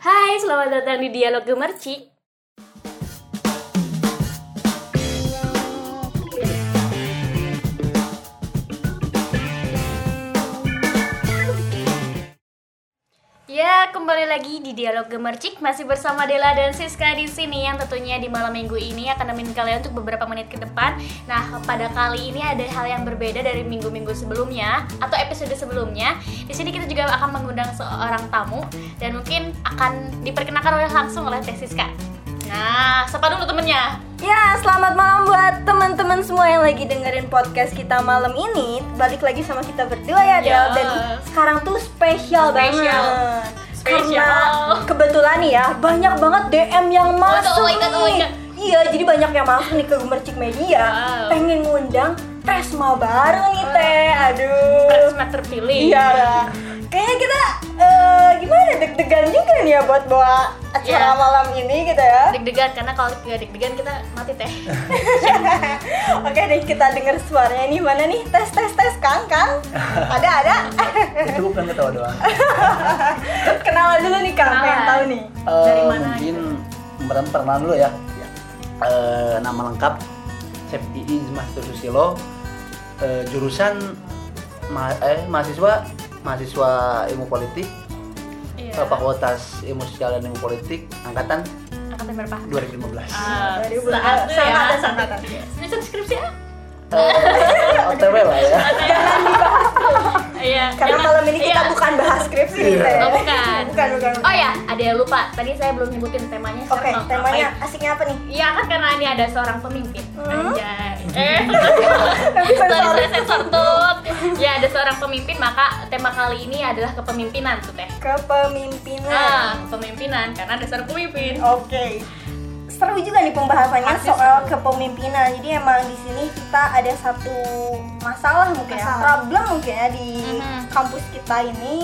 Hai, selamat datang di Dialog Gemercik. Kembali lagi di Dialog Gemercik masih bersama Dela dan Siska di sini yang tentunya di malam minggu ini akan nemenin kalian untuk beberapa menit ke depan. Nah, pada kali ini ada hal yang berbeda dari minggu-minggu sebelumnya atau episode sebelumnya. Di sini kita juga akan mengundang seorang tamu dan mungkin akan diperkenalkan oleh langsung oleh Teh Siska. Nah, siapa dulu temennya? Ya, selamat malam buat teman-teman semua yang lagi dengerin podcast kita malam ini. Balik lagi sama kita berdua ya, Del. Yes. Dan sekarang tuh spesial banget. Karena kebetulan nih ya, banyak banget DM yang masuk oh my God, oh my nih. God. Iya, jadi banyak yang masuk nih ke Gemercik Media. Wow. Pengen ngundang Presma baru nih, Teh. Aduh. Presma terpilih. Iya. Kayaknya kita gimana? Deg-degan juga nih ya buat bawa acara Iya. malam ini gitu ya. Deg-degan karena kalau nggak deg-degan kita mati teh. Oke deh kita denger suaranya nih mana nih? Tes tes tes kang kang. Ada ada. Itu bukan ketawa doang. Kenalan dulu nih kang. Kenalan. pengen tahu nih. Eh, Dari mana mungkin peran perkenalan dulu ya. Eh, nama lengkap Iiz Master Susilo. Eh, jurusan ma- eh, mahasiswa mahasiswa ilmu politik Iya. eh, fakultas ilmu sosial dan ilmu politik angkatan Angkatan berapa? 2015 Ah, Dari satu bulan- ya. sangkatan, sangkatan. Semester skripsi ya? Eh, OTW lah ya Iya. karena jangan- malam ini kita iya. bukan bahas skripsi Iya. Oh, bukan. bukan bukan Oh ya, ada yang lupa. Tadi saya belum nyebutin temanya. oke sekarang mau temanya ngapain. asiknya apa nih Iya kan karena ini ada seorang pemimpin. Hmm? Anjay. Eh. Tapi Tadi sensor. tut. Ya ada seorang pemimpin maka tema kali ini adalah kepemimpinan tuh teh. kepemimpinan Nah, kepemimpinan karena ada seorang pemimpin. oke seru juga nih pembahasannya Pasti soal seru. kepemimpinan jadi emang di sini kita ada satu masalah mungkin ya Masalah. problem mungkin ya di Mhm. kampus kita ini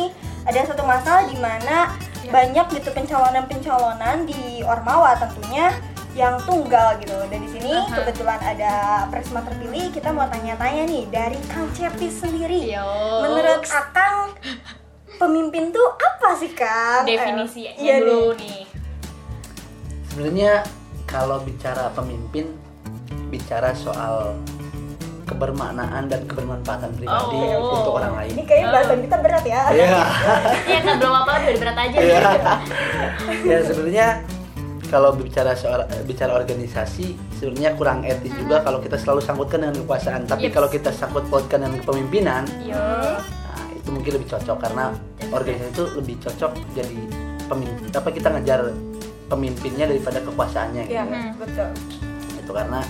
ada satu masalah di mana Ya. banyak gitu pencalonan-pencalonan di Ormawa tentunya yang tunggal gitu dan di sini Aha. kebetulan ada presma terpilih kita mau tanya-tanya nih dari Kang Cepi sendiri Yo. menurut Akang pemimpin tuh apa sih Kang? definisinya Eh, iya dulu nih. nih. sebenarnya kalau bicara pemimpin bicara soal kebermaknaan dan kebermanfaatan pribadi Oh. untuk orang lain Ini kayaknya bahasan kita berat ya. Iya. Iya kan belum apa udah berat aja. Iya. ya sebenarnya kalau bicara soal bicara organisasi sebenarnya kurang etis juga kalau kita selalu sangkutkan dengan kekuasaan. Tapi Yes. kalau kita sangkut pautkan dengan kepemimpinan, Yo. nah, itu mungkin lebih cocok karena organisasi itu lebih cocok jadi pemimpin. Apa kita ngejar pemimpinnya daripada kekuasaannya gitu. Hmm. betul. Itu karena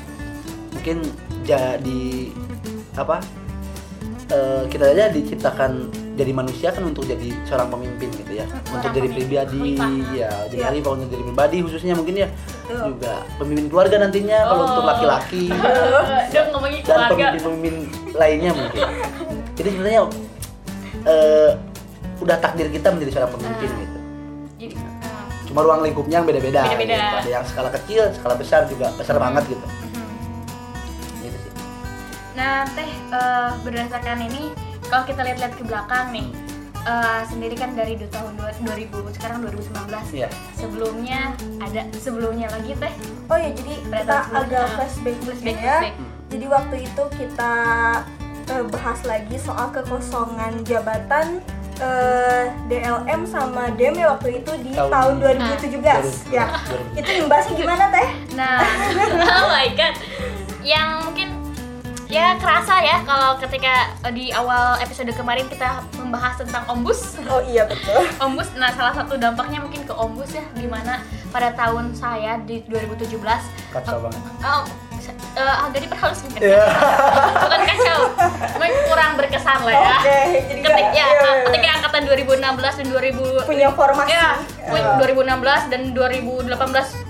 mungkin jadi apa? eh, kita aja diciptakan jadi manusia kan untuk jadi seorang pemimpin gitu ya untuk jadi pribadi ya jadi Iya. khalifah untuk jadi pribadi khususnya mungkin ya Betul. juga pemimpin keluarga nantinya kalau Oh. untuk laki-laki Dong ngomongin dan pemimpin-pemimpin lainnya mungkin jadi sebenarnya eh, udah takdir kita menjadi seorang pemimpin Ah. gitu Jadi. Cuma ruang lingkupnya yang beda-beda Beda-beda. gitu. ada yang skala kecil skala besar juga besar banget gitu Mhm. gitu sih Nah, teh eh, berdasarkan ini kalau kita lihat-lihat ke belakang nih eh, sendiri kan dari tahun dua- 2000 sekarang 2019. Iya. Sebelumnya ada sebelumnya lagi teh. Oh ya, jadi Pada kita agak flashback dulu Flashback, ya. flashback. Jadi waktu itu kita eh, bahas lagi soal kekosongan jabatan eh, DLM sama DEM ya waktu itu di Tahun- tahun 2017 ya. 2017. Itu imbasnya gimana teh? Nah, oh my god. Yang mungkin ya kerasa ya kalau ketika eh, di awal episode kemarin kita membahas tentang ombus. Oh iya betul. Ombus, nah salah satu dampaknya mungkin ke Ombus ya, di mana pada tahun saya di 2017 kacau banget Oh, se- eh, agak diperhalus mungkin. Iya. Bukan kacau, cuma kurang berkesan lah ya. Oke, jadi Ketik ya, iya, iya. ketika angkatan 2016 dan 2000 Punya formasi. Ya, Eh, 2016 dan 2018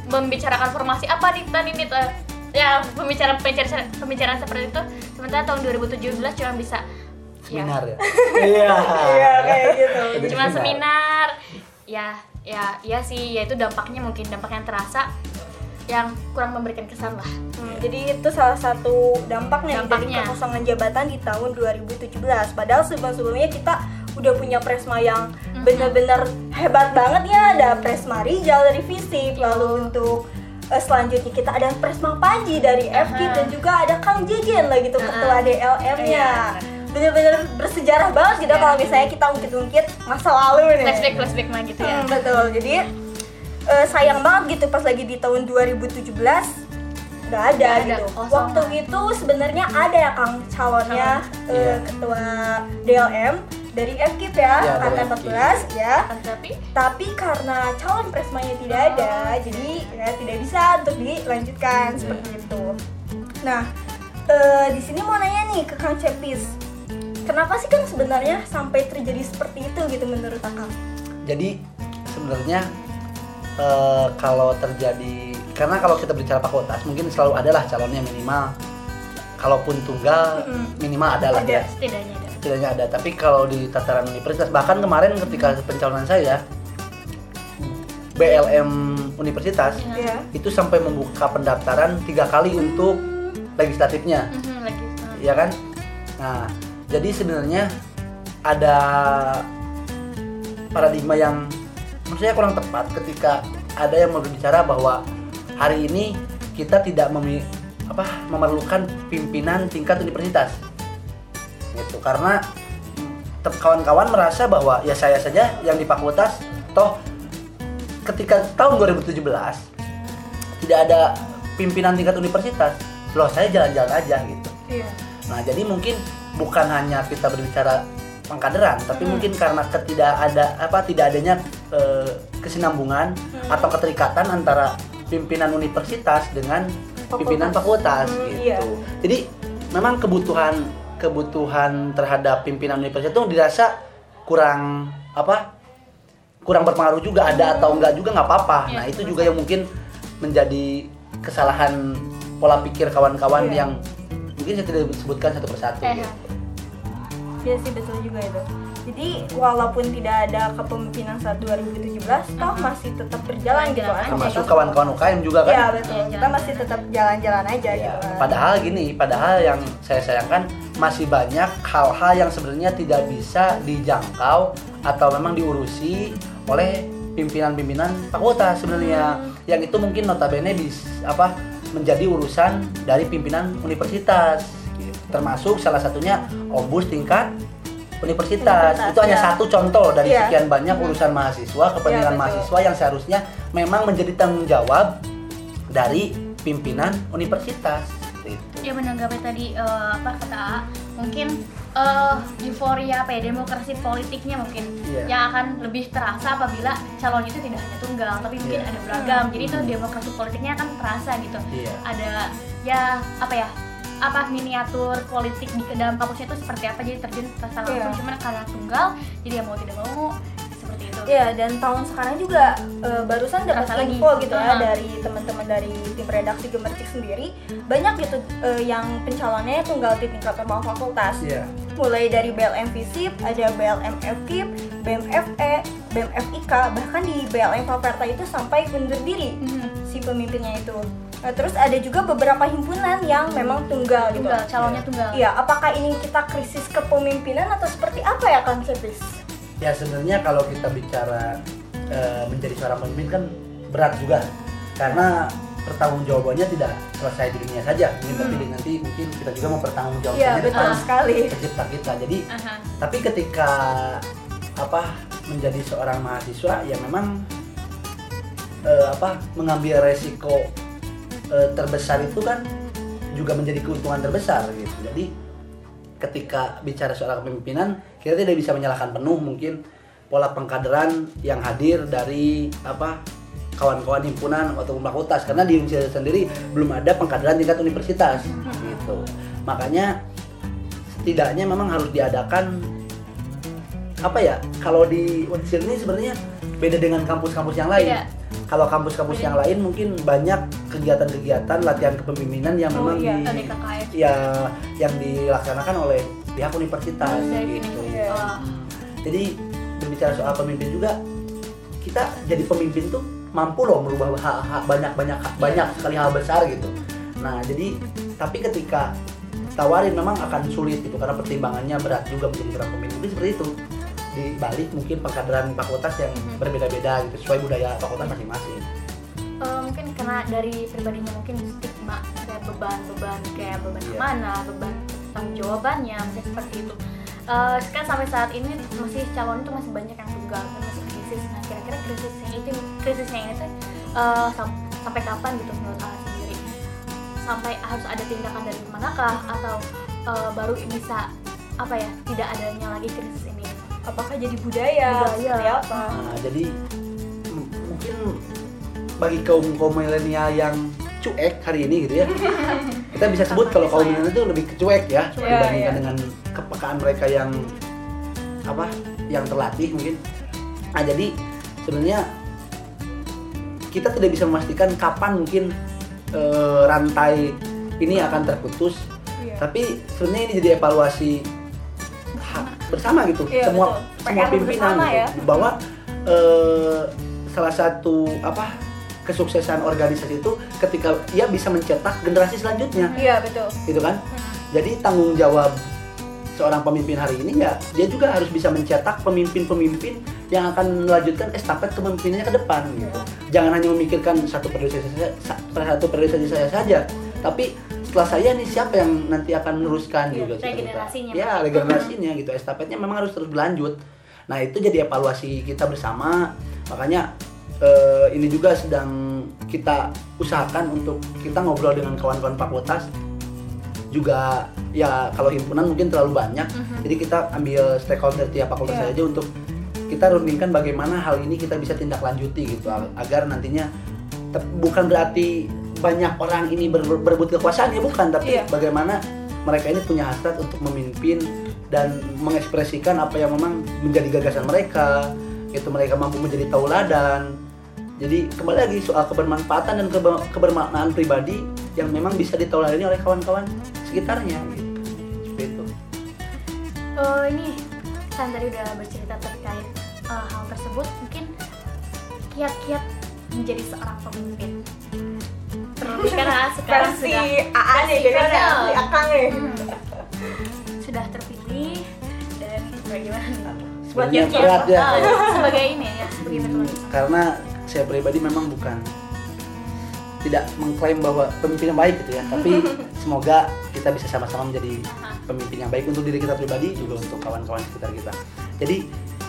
membicarakan formasi apa nih tadi nih eh, ya pembicaraan pembicaraan pembicaraan seperti itu sementara tahun 2017 cuma bisa ya, seminar ya iya Iya kayak gitu. Jadi cuma seminar ya ya ya sih ya itu dampaknya mungkin dampak yang terasa yang kurang memberikan kesan lah Hmm, jadi itu salah satu dampaknya, nih dari Dampaknya. kekosongan jabatan di tahun 2017. Padahal sebelum-sebelumnya kita udah punya presma yang bener-bener hebat banget ya ada Presma Rijal dari fisik lalu untuk eh, selanjutnya kita ada Presma Panji dari FKIP Aha. dan juga ada Kang Jejen lagi tuh Aha. ketua DLM-nya Iya. bener-bener bersejarah banget gitu Iya. kalau misalnya kita ungkit-ungkit masa lalu nih flashback flashback mah gitu ya Hmm, betul. Jadi eh, sayang banget gitu pas lagi di tahun 2017 nggak ada ada, gitu. kosongan. Waktu itu sebenarnya ada ya Kang calonnya Calon. Iya. ketua DLM dari FKIP ya, Iya, dari angkatan 14 ya. tapi Tapi karena calon presmanya tidak ada, jadi ya tidak bisa untuk dilanjutkan seperti itu. Nah, eh, di sini mau nanya nih ke Kang Cepis. Kenapa sih Kang sebenarnya sampai terjadi seperti itu gitu menurut Kang? jadi sebenarnya eh, kalau terjadi karena kalau kita bicara fakultas mungkin selalu adalah calonnya minimal kalaupun tunggal Mm-mm. minimal adalah Ada. ya setidaknya ada setidaknya ada tapi kalau di tataran universitas bahkan kemarin ketika pencalonan saya BLM universitas. Ya. itu sampai membuka pendaftaran tiga kali untuk legislatifnya Mhm, uh, ya kan nah jadi sebenarnya ada paradigma yang menurut saya kurang tepat ketika ada yang mau berbicara bahwa hari ini kita tidak memi apa memerlukan pimpinan tingkat universitas. Gitu karena kawan-kawan merasa bahwa ya saya saja yang di fakultas. Toh ketika tahun 2017 tidak ada pimpinan tingkat universitas. Loh saya jalan-jalan aja gitu. Iya. Nah, jadi mungkin bukan hanya kita berbicara pengkaderan, tapi Hmm. mungkin karena ketidak ada apa tidak adanya eh, kesinambungan Hmm. atau keterikatan antara pimpinan universitas dengan pimpinan fakultas Hmm, gitu. iya. Jadi memang kebutuhan kebutuhan terhadap pimpinan universitas itu dirasa kurang apa? kurang berpengaruh juga ada atau enggak juga nggak apa-apa. Iya, nah, itu juga yang mungkin menjadi kesalahan pola pikir kawan-kawan Iya. yang mungkin saya tidak sebutkan satu persatu Eh, gitu. Iya sih betul juga itu. Jadi walaupun tidak ada kepemimpinan saat 2017, toh masih tetap berjalan gitu Jalan kan. termasuk kawan-kawan UKM juga kan Iya betul. Iya, Kita jalan. masih tetap jalan-jalan aja Ya, gitu kan. padahal gini padahal yang saya sayangkan masih banyak hal-hal yang sebenarnya tidak bisa dijangkau atau memang diurusi oleh pimpinan-pimpinan fakultas sebenarnya yang itu mungkin notabene bis apa menjadi urusan dari pimpinan universitas. Termasuk salah satunya ombus tingkat universitas, Universitas, itu hanya ya. satu contoh dari Iya. sekian banyak urusan mahasiswa kepentingan betul. mahasiswa yang seharusnya memang menjadi tanggung jawab dari pimpinan universitas gitu. ya menanggapi tadi eh, apa kata A mungkin eh, euforia apa ya demokrasi politiknya mungkin Iya. yang akan lebih terasa apabila calon itu tidak hanya tunggal tapi mungkin Iya. ada beragam jadi itu demokrasi politiknya akan terasa gitu Iya. ada ya apa ya apa miniatur politik di ke dalam kampusnya itu seperti apa jadi terjun terasa langsung Iya. cuman karena tunggal jadi ya mau tidak mau seperti itu Iya dan tahun sekarang juga eh, barusan dapat Terasa lagi. info gitu ya Ah. dari teman-teman dari tim redaksi Gemercik sendiri banyak gitu eh, yang pencalonnya tunggal di tingkat normal fakultas. Iya. mulai dari BLM Visip, ada BLM FKIP, BMFE, BMFIK, bahkan di BLM Faperta itu sampai undur diri Mhm. si pemimpinnya itu. Nah, terus ada juga beberapa himpunan yang memang tunggal gitu. tunggal calonnya tunggal Iya, apakah ini kita krisis kepemimpinan atau seperti apa ya Kang? Ya sebenarnya kalau kita bicara eh, menjadi seorang pemimpin kan berat juga karena pertanggungjawabannya tidak selesai di dunia saja, mungkin tapi Hmm. di- nanti mungkin kita juga mau Iya, pertanggungjawabkannya betul depan sekali. pencipta kita. Jadi Aha. tapi ketika apa menjadi seorang mahasiswa ya memang eh, apa mengambil resiko eh, terbesar itu kan juga menjadi keuntungan terbesar gitu. Jadi ketika bicara soal kepemimpinan kita tidak bisa menyalahkan penuh mungkin pola pengkaderan yang hadir dari apa kawan-kawan himpunan atau fakultas karena di universitas sendiri belum ada pengkaderan tingkat universitas gitu. Makanya setidaknya memang harus diadakan apa ya kalau di Unsur ini sebenarnya beda dengan kampus-kampus yang lain. Beda. kalau kampus-kampus yang lain mungkin banyak kegiatan-kegiatan latihan kepemimpinan yang Oh, memang iya. di ya yang dilaksanakan oleh pihak universitas Dari gitu. Iya. Oh. Jadi berbicara soal pemimpin juga kita jadi pemimpin tuh mampu loh merubah hal, hal- banyak banyak Iya. banyak sekali hal besar gitu. Nah jadi tapi ketika tawarin memang akan sulit gitu karena pertimbangannya berat juga menjadi seorang pemimpin Jadi seperti itu. dibalik mungkin pengkaderan fakultas yang Mhm. berbeda-beda gitu sesuai budaya fakultas masing-masing. Eh, mungkin karena dari pribadinya mungkin stigma kayak beban-beban kayak beban Iya. amanah, beban tanggung jawabannya mungkin seperti itu. Eh, kan sampai saat ini masih calon itu masih banyak yang tunggal dan masih krisis. Nah kira-kira krisisnya itu krisisnya ini tuh eh, sam- sampai kapan gitu menurut Allah sendiri? Sampai harus ada tindakan dari manakah atau eh, baru bisa apa ya tidak adanya lagi krisis ini? apakah jadi budaya, Budaya. seperti apa Nah, jadi bagi kaum kaum milenial yang cuek hari ini gitu ya kita bisa sebut kalau kaum milenial itu lebih cuek ya Cuek, dibandingkan iya. dengan kepekaan mereka yang apa yang terlatih mungkin nah jadi sebenarnya kita tidak bisa memastikan kapan mungkin eh, rantai ini akan terputus Iya. tapi sebenarnya ini jadi evaluasi bersama gitu Iya, semua betul. semua PR pimpinan bersama gitu. ya. bahwa eh, salah satu apa kesuksesan organisasi itu ketika ia bisa mencetak generasi selanjutnya. Iya betul. Gitu kan? Jadi tanggung jawab seorang pemimpin hari ini ya dia juga harus bisa mencetak pemimpin-pemimpin yang akan melanjutkan estafet kepemimpinannya ke depan gitu. Jangan hanya memikirkan satu periode saya sa- satu periode saya saja tapi setelah saya nih siapa yang nanti akan meneruskan Iya, gitu cita-cita. regenerasinya. ya regenerasinya gitu. Estafetnya memang harus terus berlanjut. Nah itu jadi evaluasi kita bersama. Makanya eh, ini juga sedang kita usahakan untuk kita ngobrol dengan kawan-kawan fakultas juga ya kalau himpunan mungkin terlalu banyak Mhm. jadi kita ambil stakeholder tiap fakultas Iya. aja untuk kita rundingkan bagaimana hal ini kita bisa tindak lanjuti gitu ag- agar nantinya bukan berarti banyak orang ini ber- ber- berebut kekuasaan ya bukan tapi Iya. bagaimana mereka ini punya hasrat untuk memimpin dan mengekspresikan apa yang memang menjadi gagasan mereka itu mereka mampu menjadi tauladan jadi kembali lagi soal kebermanfaatan dan kebe- kebermaknaan pribadi yang memang bisa ditauladani oleh kawan-kawan sekitarnya gitu. Seperti itu. Oh ini kan tadi udah bercerita terkait uh, hal tersebut mungkin kiat-kiat menjadi seorang pemimpin terlebih karena sekarang versi sudah AA nih kan ya versi Akang nih Hmm. sudah terpilih dan bagaimana kiat-kiat, berat ya. sebagai ini ya sebagai ketua Karena saya pribadi memang bukan tidak mengklaim bahwa pemimpin yang baik gitu ya, tapi semoga kita bisa sama-sama menjadi pemimpin yang baik untuk diri kita pribadi juga untuk kawan-kawan sekitar kita. Jadi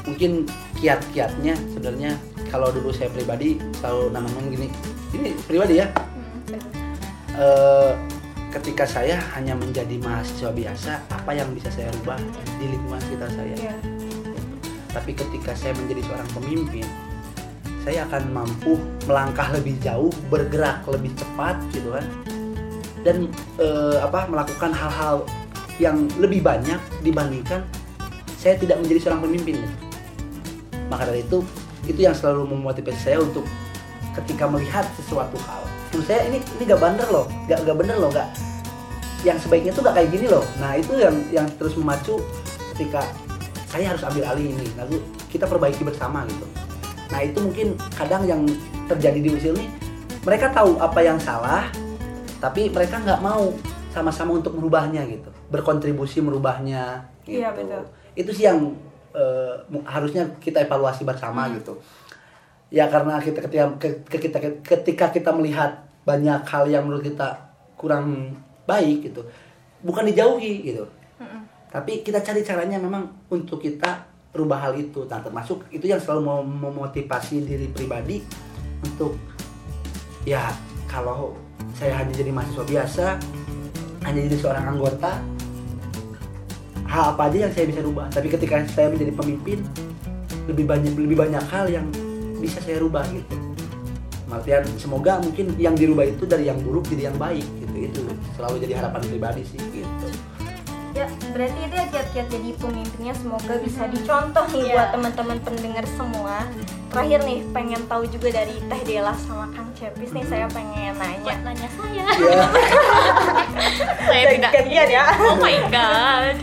mungkin kiat-kiatnya sebenarnya kalau dulu saya pribadi selalu nanamin gini, ini pribadi ya, eh, ketika saya hanya menjadi mahasiswa biasa, apa yang bisa saya rubah di lingkungan sekitar saya? Iya. Tapi ketika saya menjadi seorang pemimpin, saya akan mampu melangkah lebih jauh, bergerak lebih cepat gitu kan. Dan eh, apa melakukan hal-hal yang lebih banyak dibandingkan saya tidak menjadi seorang pemimpin. Maka dari itu itu yang selalu memotivasi saya untuk ketika melihat sesuatu hal. Menurut saya ini ini gak bener loh, gak gak bener loh, gak yang sebaiknya tuh gak kayak gini loh. Nah itu yang yang terus memacu ketika saya harus ambil alih ini lalu kita perbaiki bersama gitu nah itu mungkin kadang yang terjadi di usil nih mereka tahu apa yang salah tapi mereka nggak mau sama-sama untuk merubahnya gitu. Berkontribusi merubahnya gitu. Iya, betul. itu sih yang eh, mu- harusnya kita evaluasi bersama gitu. Ya karena kita ketika ke- ke- kita ketika kita melihat banyak hal yang menurut kita kurang baik gitu bukan dijauhi gitu. Tapi kita cari caranya memang untuk kita rubah hal itu. Nah termasuk itu yang selalu mau memotivasi diri pribadi untuk ya kalau saya hanya jadi mahasiswa biasa hanya jadi seorang anggota hal apa aja yang saya bisa rubah? Tapi ketika saya menjadi pemimpin lebih banyak lebih banyak hal yang bisa saya rubah gitu. Artian semoga mungkin yang dirubah itu dari yang buruk jadi yang baik gitu. Itu selalu jadi harapan pribadi sih gitu Ya, berarti itu ya kiat-kiat jadi pemimpinnya semoga bisa dicontoh nih Iya. buat teman-teman pendengar semua. Terakhir nih, pengen tahu juga dari Teh Dela sama Kang Cepis nih saya pengen nanya. buat nanya saya ya saya tidak Gantian ya. oh my god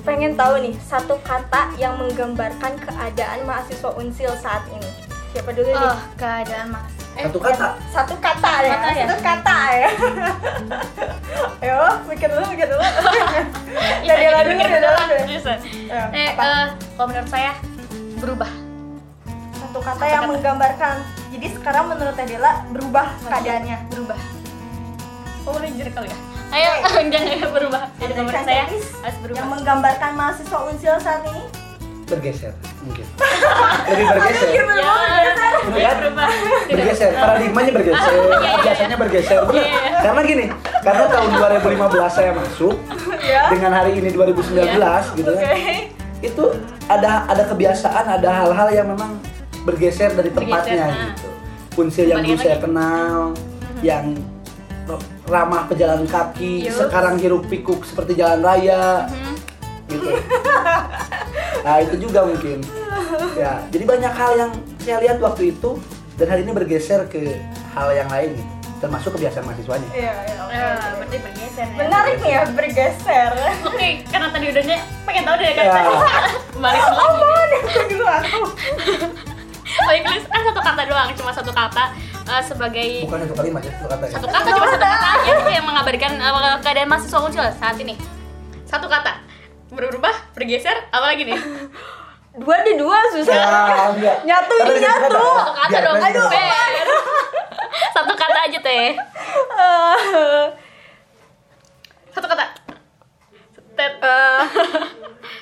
Pengen tahu nih satu kata yang menggambarkan keadaan mahasiswa Unsil saat ini. Siapa dulu nih? oh keadaan mas Satu kata. satu kata ya, Kata ya? satu kata ya. Ayo, mikir dulu, mikir dulu. Dari jadi dulu, mikir dari. Ya, Eh, eh, kalau menurut saya berubah. Satu kata yang menggambarkan. Jadi sekarang menurut Adela berubah keadaannya. Berubah. Oh, boleh jujur kali ya? Ayo, enggak berubah. Jadi menurut saya Chancelis harus berubah. Yang menggambarkan mahasiswa Unsil saat ini. Bergeser mungkin. Lebih bergeser. Ya, Bener kan? bergeser paradigmanya bergeser iya, iya. biasanya bergeser. Iya, iya. karena gini karena tahun 2015 saya masuk Ya. dengan hari ini 2019 gitu Oke. kan itu ada ada kebiasaan ada hal-hal yang memang bergeser dari tempatnya Bergeser, nah. gitu kunsil yang dulu saya kenal yang ramah pejalan kaki Yups. sekarang hiruk pikuk seperti jalan raya Mhm. gitu. Nah itu juga mungkin. Ya, jadi banyak hal yang saya lihat waktu itu dan hari ini bergeser ke hal yang lain, gitu. termasuk kebiasaan mahasiswanya. Iya, iya, oke. Ya, berarti bergeser ya. Menarik nih ya bergeser. Oke, karena tadi udah pengen tahu deh kan. Ya. Balik lagi. Apaan yang dulu aku? Baik, Lis, kan satu kata doang, cuma satu kata eh, sebagai Bukan satu kalimat ya, satu kata ya. satu kata cuma satu kata aja yang mengabarkan eh, keadaan mahasiswa Unsur saat ini. Satu kata. Berubah, bergeser, apa lagi nih? Dua deh dua susah. Ya, enggak. Nyatu ini nyatu. kata. Satu kata Biar dong. Aduh. Satu kata aja teh. Eh, Satu kata. Tet. eh,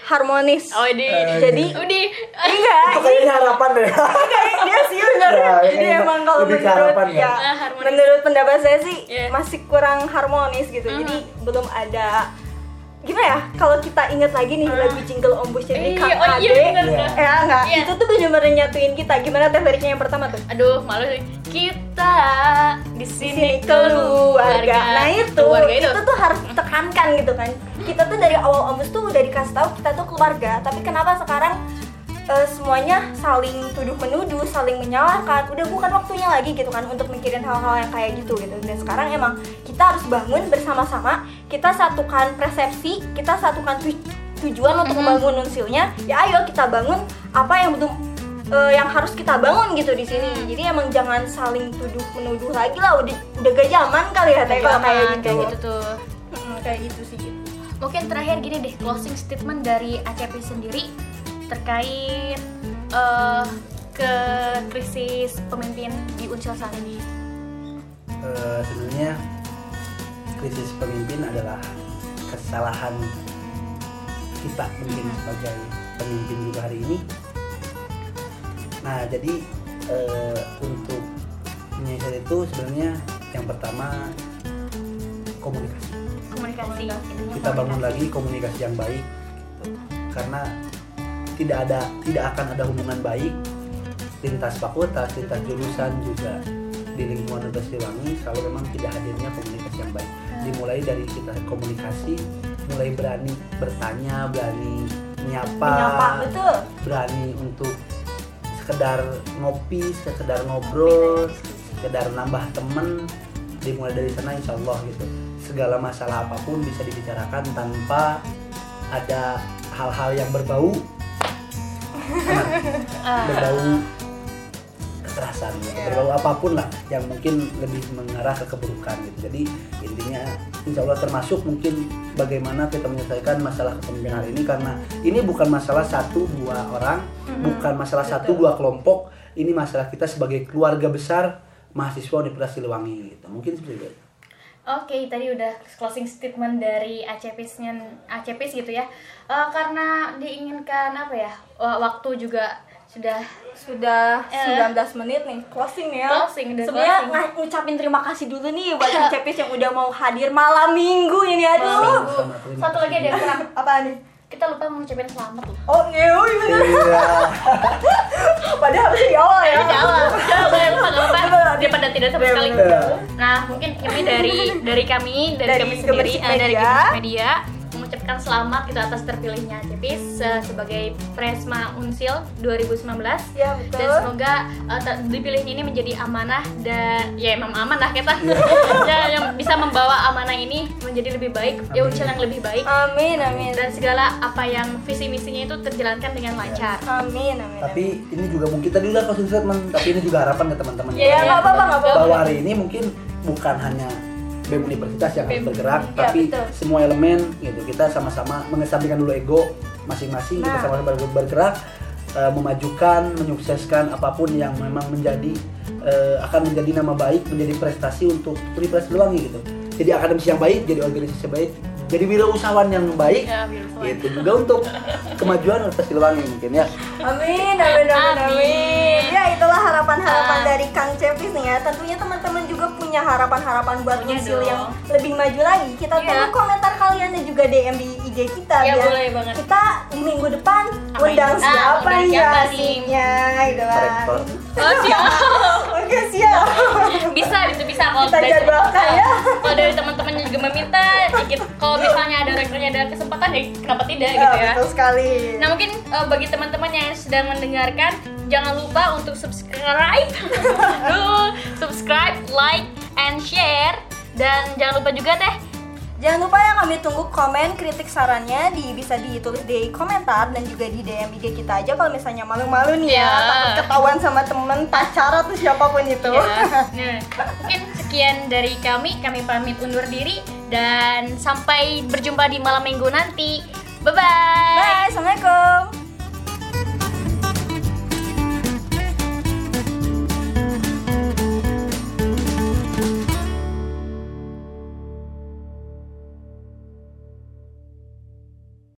harmonis. Oh, ini. Eh, Jadi Udi. enggak, Itu kayaknya harapan deh. kayak dia sih benar. Ya, Jadi emang kalau menurut harapan ya. ya, harmonis. menurut pendapat saya sih Iya. masih kurang harmonis gitu. Mhm. Jadi belum ada gimana ya? Kalau kita ingat lagi nih lagu Jingle Ombus jadi Iya, Kang oh iya bener Iya. dah. Ya enggak, Iya. itu tuh bener-bener nyatuin kita. Gimana teh liriknya yang pertama tuh? Aduh, malu sih. Kita di Di sini sini keluarga. Nah itu, Keluarga itu. itu tuh harus ditekankan gitu kan. Kita tuh dari awal ombus tuh udah dikasih tahu kita tuh keluarga. Tapi kenapa sekarang eh, semuanya saling tuduh menuduh, saling menyalahkan. Udah bukan waktunya lagi gitu kan untuk mikirin hal-hal yang kayak gitu gitu. Dan sekarang emang kita harus bangun bersama-sama. Kita satukan persepsi, kita satukan tu- tujuan untuk Mhm. membangun unsilnya. Ya ayo kita bangun apa yang betul eh, yang harus kita bangun gitu di sini. Jadi emang jangan saling tuduh menuduh lagi lah. Udah udah gak zaman kali ya kalau kayak gitu. kayak gitu tuh. Mm, kayak gitu sih. Gitu. Mungkin terakhir gini deh, closing statement dari ACP sendiri terkait eh, ke krisis pemimpin di Unsur saat ini. Eh, sebenarnya krisis pemimpin adalah kesalahan kita mungkin sebagai pemimpin juga hari ini. Nah, jadi eh, untuk menyelesaikan itu sebenarnya yang pertama komunikasi. Komunikasi. Kita bangun lagi komunikasi yang baik gitu. karena tidak ada tidak akan ada hubungan baik lintas fakultas, lintas jurusan juga di lingkungan Universitas Siliwangi kalau memang tidak hadirnya komunikasi yang baik. Dimulai dari kita komunikasi, mulai berani bertanya, berani menyapa, Menyapa betul. berani untuk sekedar ngopi, sekedar ngobrol, sekedar nambah temen. Dimulai dari sana insya Allah gitu. Segala masalah apa pun bisa dibicarakan tanpa ada hal-hal yang berbau berbau kekerasan gitu. Iya. berbau apa pun lah yang mungkin lebih mengarah ke keburukan gitu. Jadi intinya insya Allah termasuk mungkin bagaimana kita menyelesaikan masalah kepemimpinan hari ini karena ini bukan masalah satu dua orang bukan masalah satu dua kelompok. Ini masalah kita sebagai keluarga besar mahasiswa Universitas Siliwangi gitu. Mungkin seperti itu Oke, tadi udah closing statement dari ACPs-nya ACPs gitu ya. Eh, karena diinginkan apa ya? wa- Waktu juga sudah Sudah Eh. 19 menit nih closing ya. Closing, Sebenarnya closing. ng- ngucapin terima kasih dulu nih buat Cepis yang udah mau hadir malam minggu ini aduh. Malam minggu. Satu lagi ada yang kurang. Apa nih? Kita lupa mengucapin selamat loh. Oh iya, oh, iya iya Padahal harusnya di awal ya. Di awal. Udah, lupa, apa-apa. Daripada tidak sama sekali. bener. Nah, mungkin kami dari dari kami dari, Dari kami sendiri eh, dari Media. Mengucapkan selamat gitu atas terpilihnya Cepis eh, sebagai Presma Unsil 2019 Ya betul. dan semoga eh, ter- dipilihnya ini menjadi amanah dan ya emang amanah kita ya yang bisa membawa amanah ini menjadi lebih baik ya unsur yang lebih baik Amin amin. dan segala apa yang visi misinya itu terjalankan dengan lancar Amin amin. Tapi ini juga mungkin tadi udah closing statement, tapi ini juga harapan ke teman-teman. Ya, nggak apa-apa, nggak apa-apa. Bahwa hari ini mungkin bukan hanya BEM Universitas yang harus BEM. bergerak, Ya, tapi betul. semua elemen gitu. Kita sama-sama mengesampingkan dulu ego masing-masing, kita Nah. sama-sama ber- bergerak eh, memajukan, menyukseskan apa pun yang memang menjadi eh, akan menjadi nama baik, menjadi prestasi untuk Universitas Siliwangi gitu. Jadi akademisi yang baik, jadi organisasi yang baik, jadi wirausahawan yang baik. ya. Itu juga untuk kemajuan Universitas Siliwangi mungkin ya. Amin, amin, amin, amin. Ya itulah harapan-harapan Ah. dari Kang Cepis nih ya. Tentunya teman-teman juga punya harapan-harapan buat Unsil yang lebih maju lagi. Kita Iya. tunggu komentar kalian dan juga DM di IG kita Ya, biar boleh banget. kita di minggu depan Apa undang ini? Ah, siapa undang ya nih? asiknya gitu kan. Oh, siap. Oke siap. bisa itu bisa kalau Kita dari- jadwalkan ya. kalau dari teman-temannya juga meminta kita- kalau misalnya ada rektornya ada kesempatan ya kenapa tidak Ya, gitu ya betul sekali. nah mungkin eh, bagi teman-teman yang sedang mendengarkan jangan lupa untuk subscribe Duh, subscribe like and share dan jangan lupa juga deh Jangan lupa ya kami tunggu komen, kritik, sarannya di bisa ditulis di komentar dan juga di DM IG kita aja kalau misalnya malu-malu nih ya, Ya. takut ketahuan sama temen pacar atau siapa pun itu. ya. Nah, mungkin sekian dari kami kami pamit undur diri dan sampai berjumpa di malam minggu nanti bye bye Bye, assalamualaikum.